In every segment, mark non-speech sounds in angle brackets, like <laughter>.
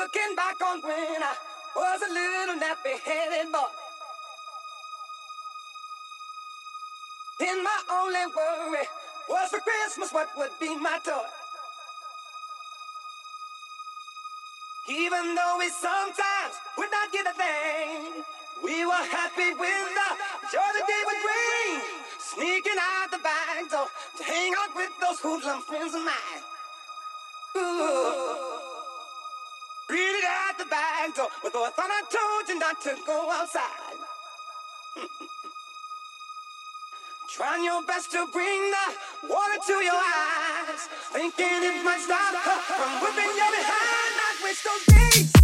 Looking back on when I was a little nappy-headed boy. Then my only worry was for Christmas what would be my toy. Even though we sometimes would not get a thing, we were happy with the joy the day would bring. Sneaking out the back door to hang out with those hoodlum friends of mine. Ooh. Read at the back door, but though I thought I told you not to go outside. <laughs> Trying your best to bring the water to your eyes. Thinking it might stop her from whipping your behind. Not waste those days.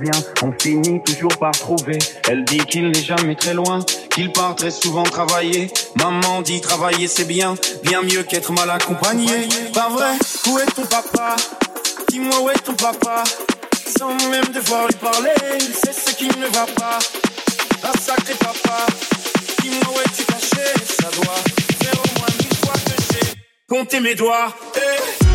Bien, on finit toujours par trouver. Elle dit qu'il n'est jamais très loin, qu'il part très souvent travailler. Maman dit travailler c'est bien, bien mieux qu'être mal accompagné. Pas vrai, où est ton papa? Dis-moi où est ton papa? Sans même devoir lui parler, il ce qui ne va pas. Un sacré papa, dis-moi où es-tu caché? Ça doit faire au moins mille fois que j'ai mes doigts. Eh.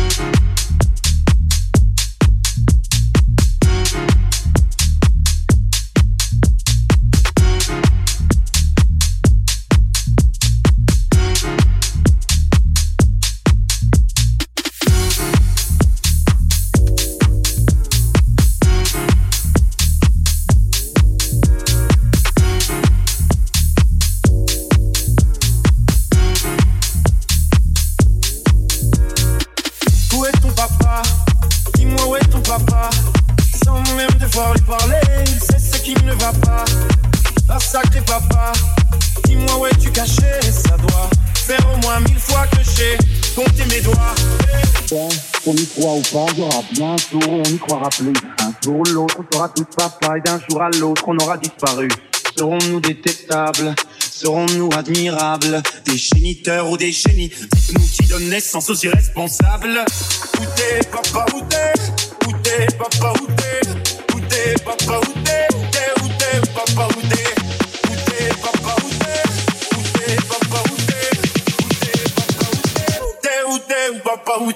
Tous papa et d'un jour à l'autre, on aura disparu. Serons-nous détestables Serons-nous admirables? Des géniteurs ou des génies? Dites-nous qui donne naissance aux irresponsables. Où t'es, papa, où t'es? Où t'es, papa, où t'es? Où t'es, papa, où t'es? Où t'es, où t'es, papa, où t'es? Où t'es, où t'es? Où t'es, papa, où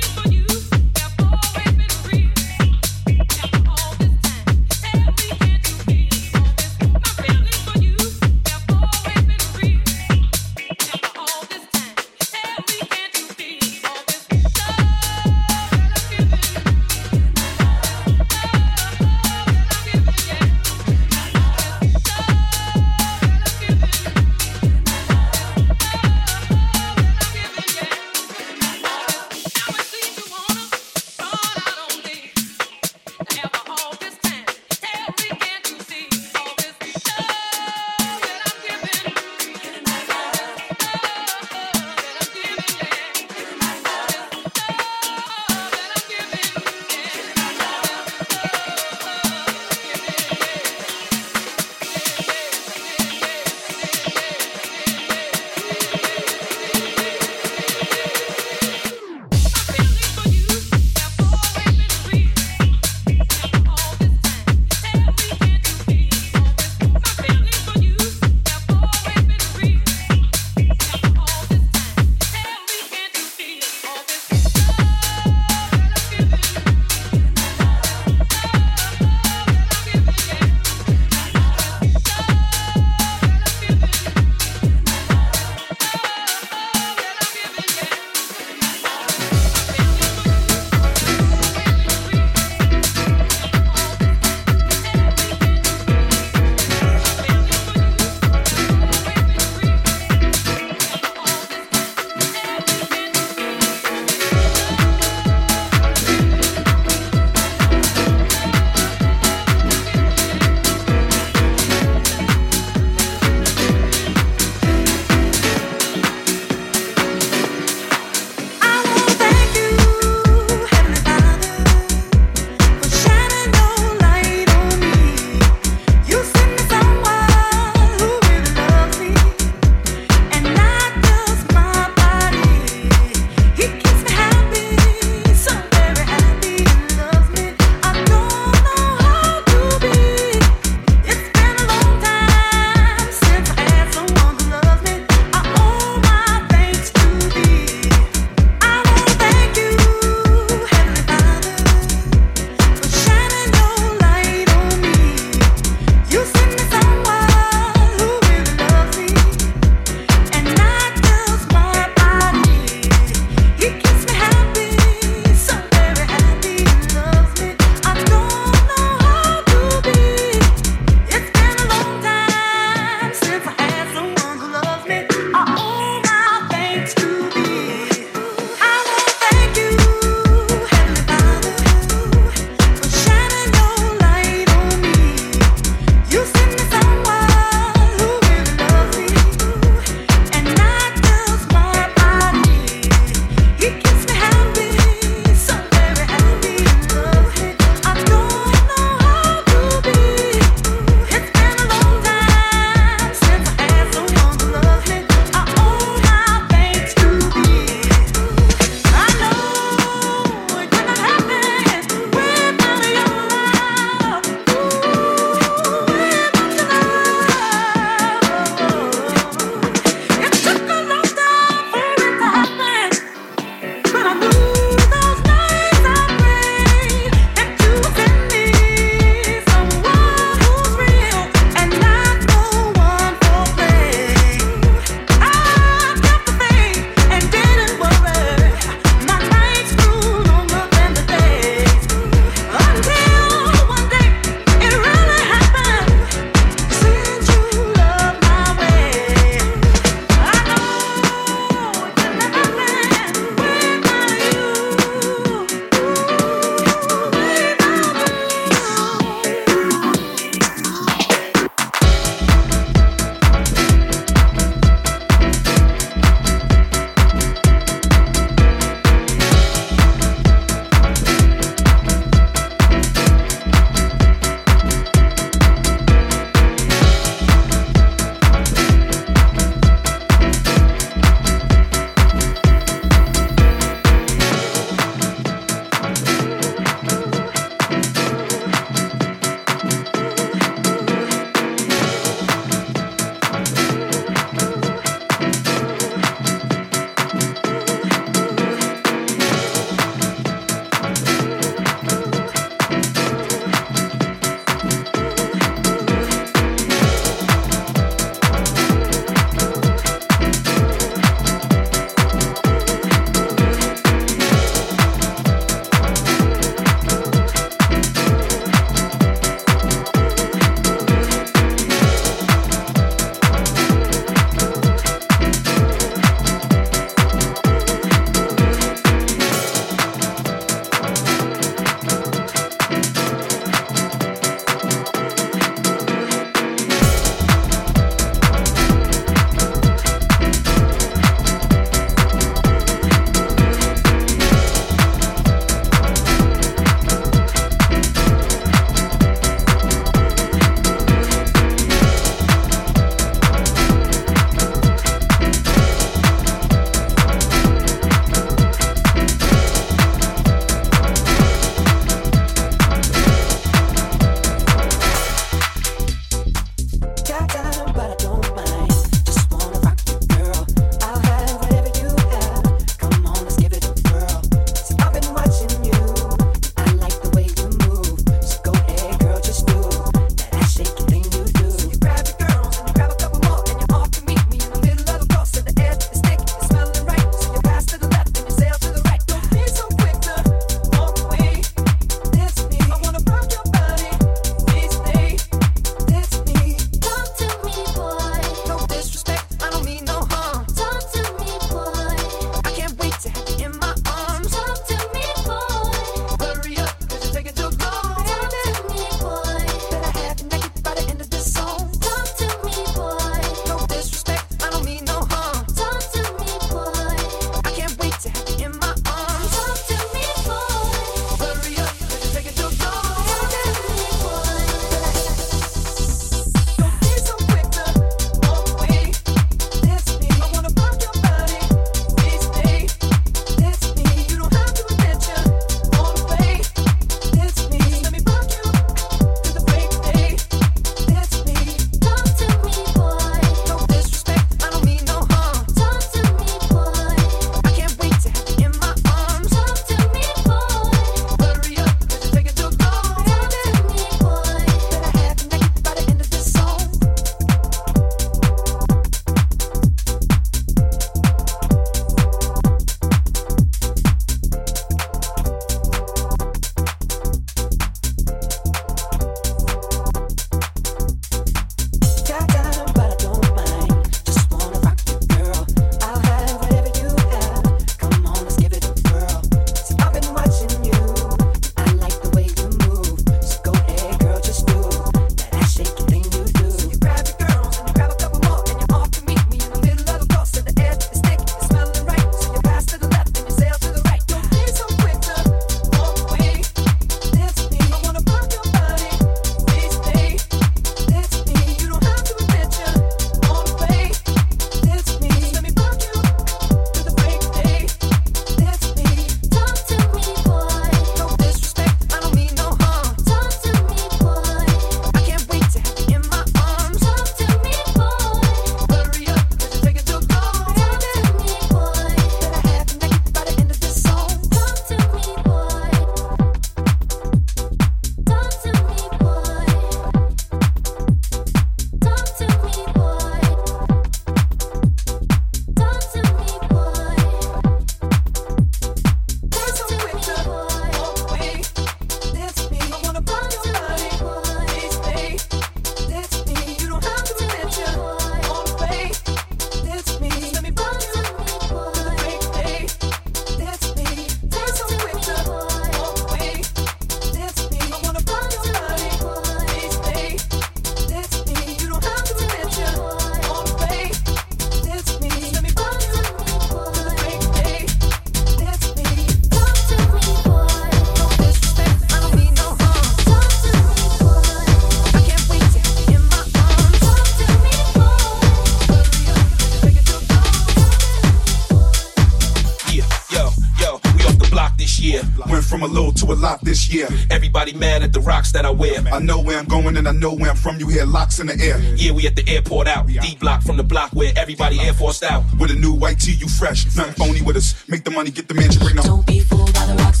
this year. Went from a low to a lot this year. Everybody mad at the rocks that I wear. I know where I'm going and I know where I'm from. You hear locks in the air. Yeah, we at the airport out. D block from the block where everybody Air Forced out. With a new white tee, you fresh. Nothing phony with us. Make the money, get the mansion, bring the. Don't be fooled by the rocks.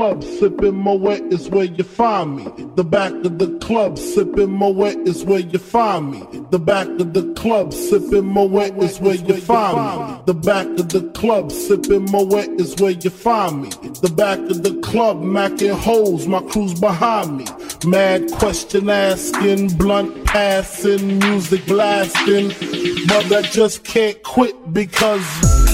Club, sipping Moet is where you find me. The back of the club, sipping Moet is where you find me. The back of the club, sipping Moet is where you find me. The back of the club, sipping Moet is where you find me. The back of the club, macking holes, my crew's behind me. Mad question asking, blunt passing, music blasting. But I just can't quit because.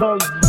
Quit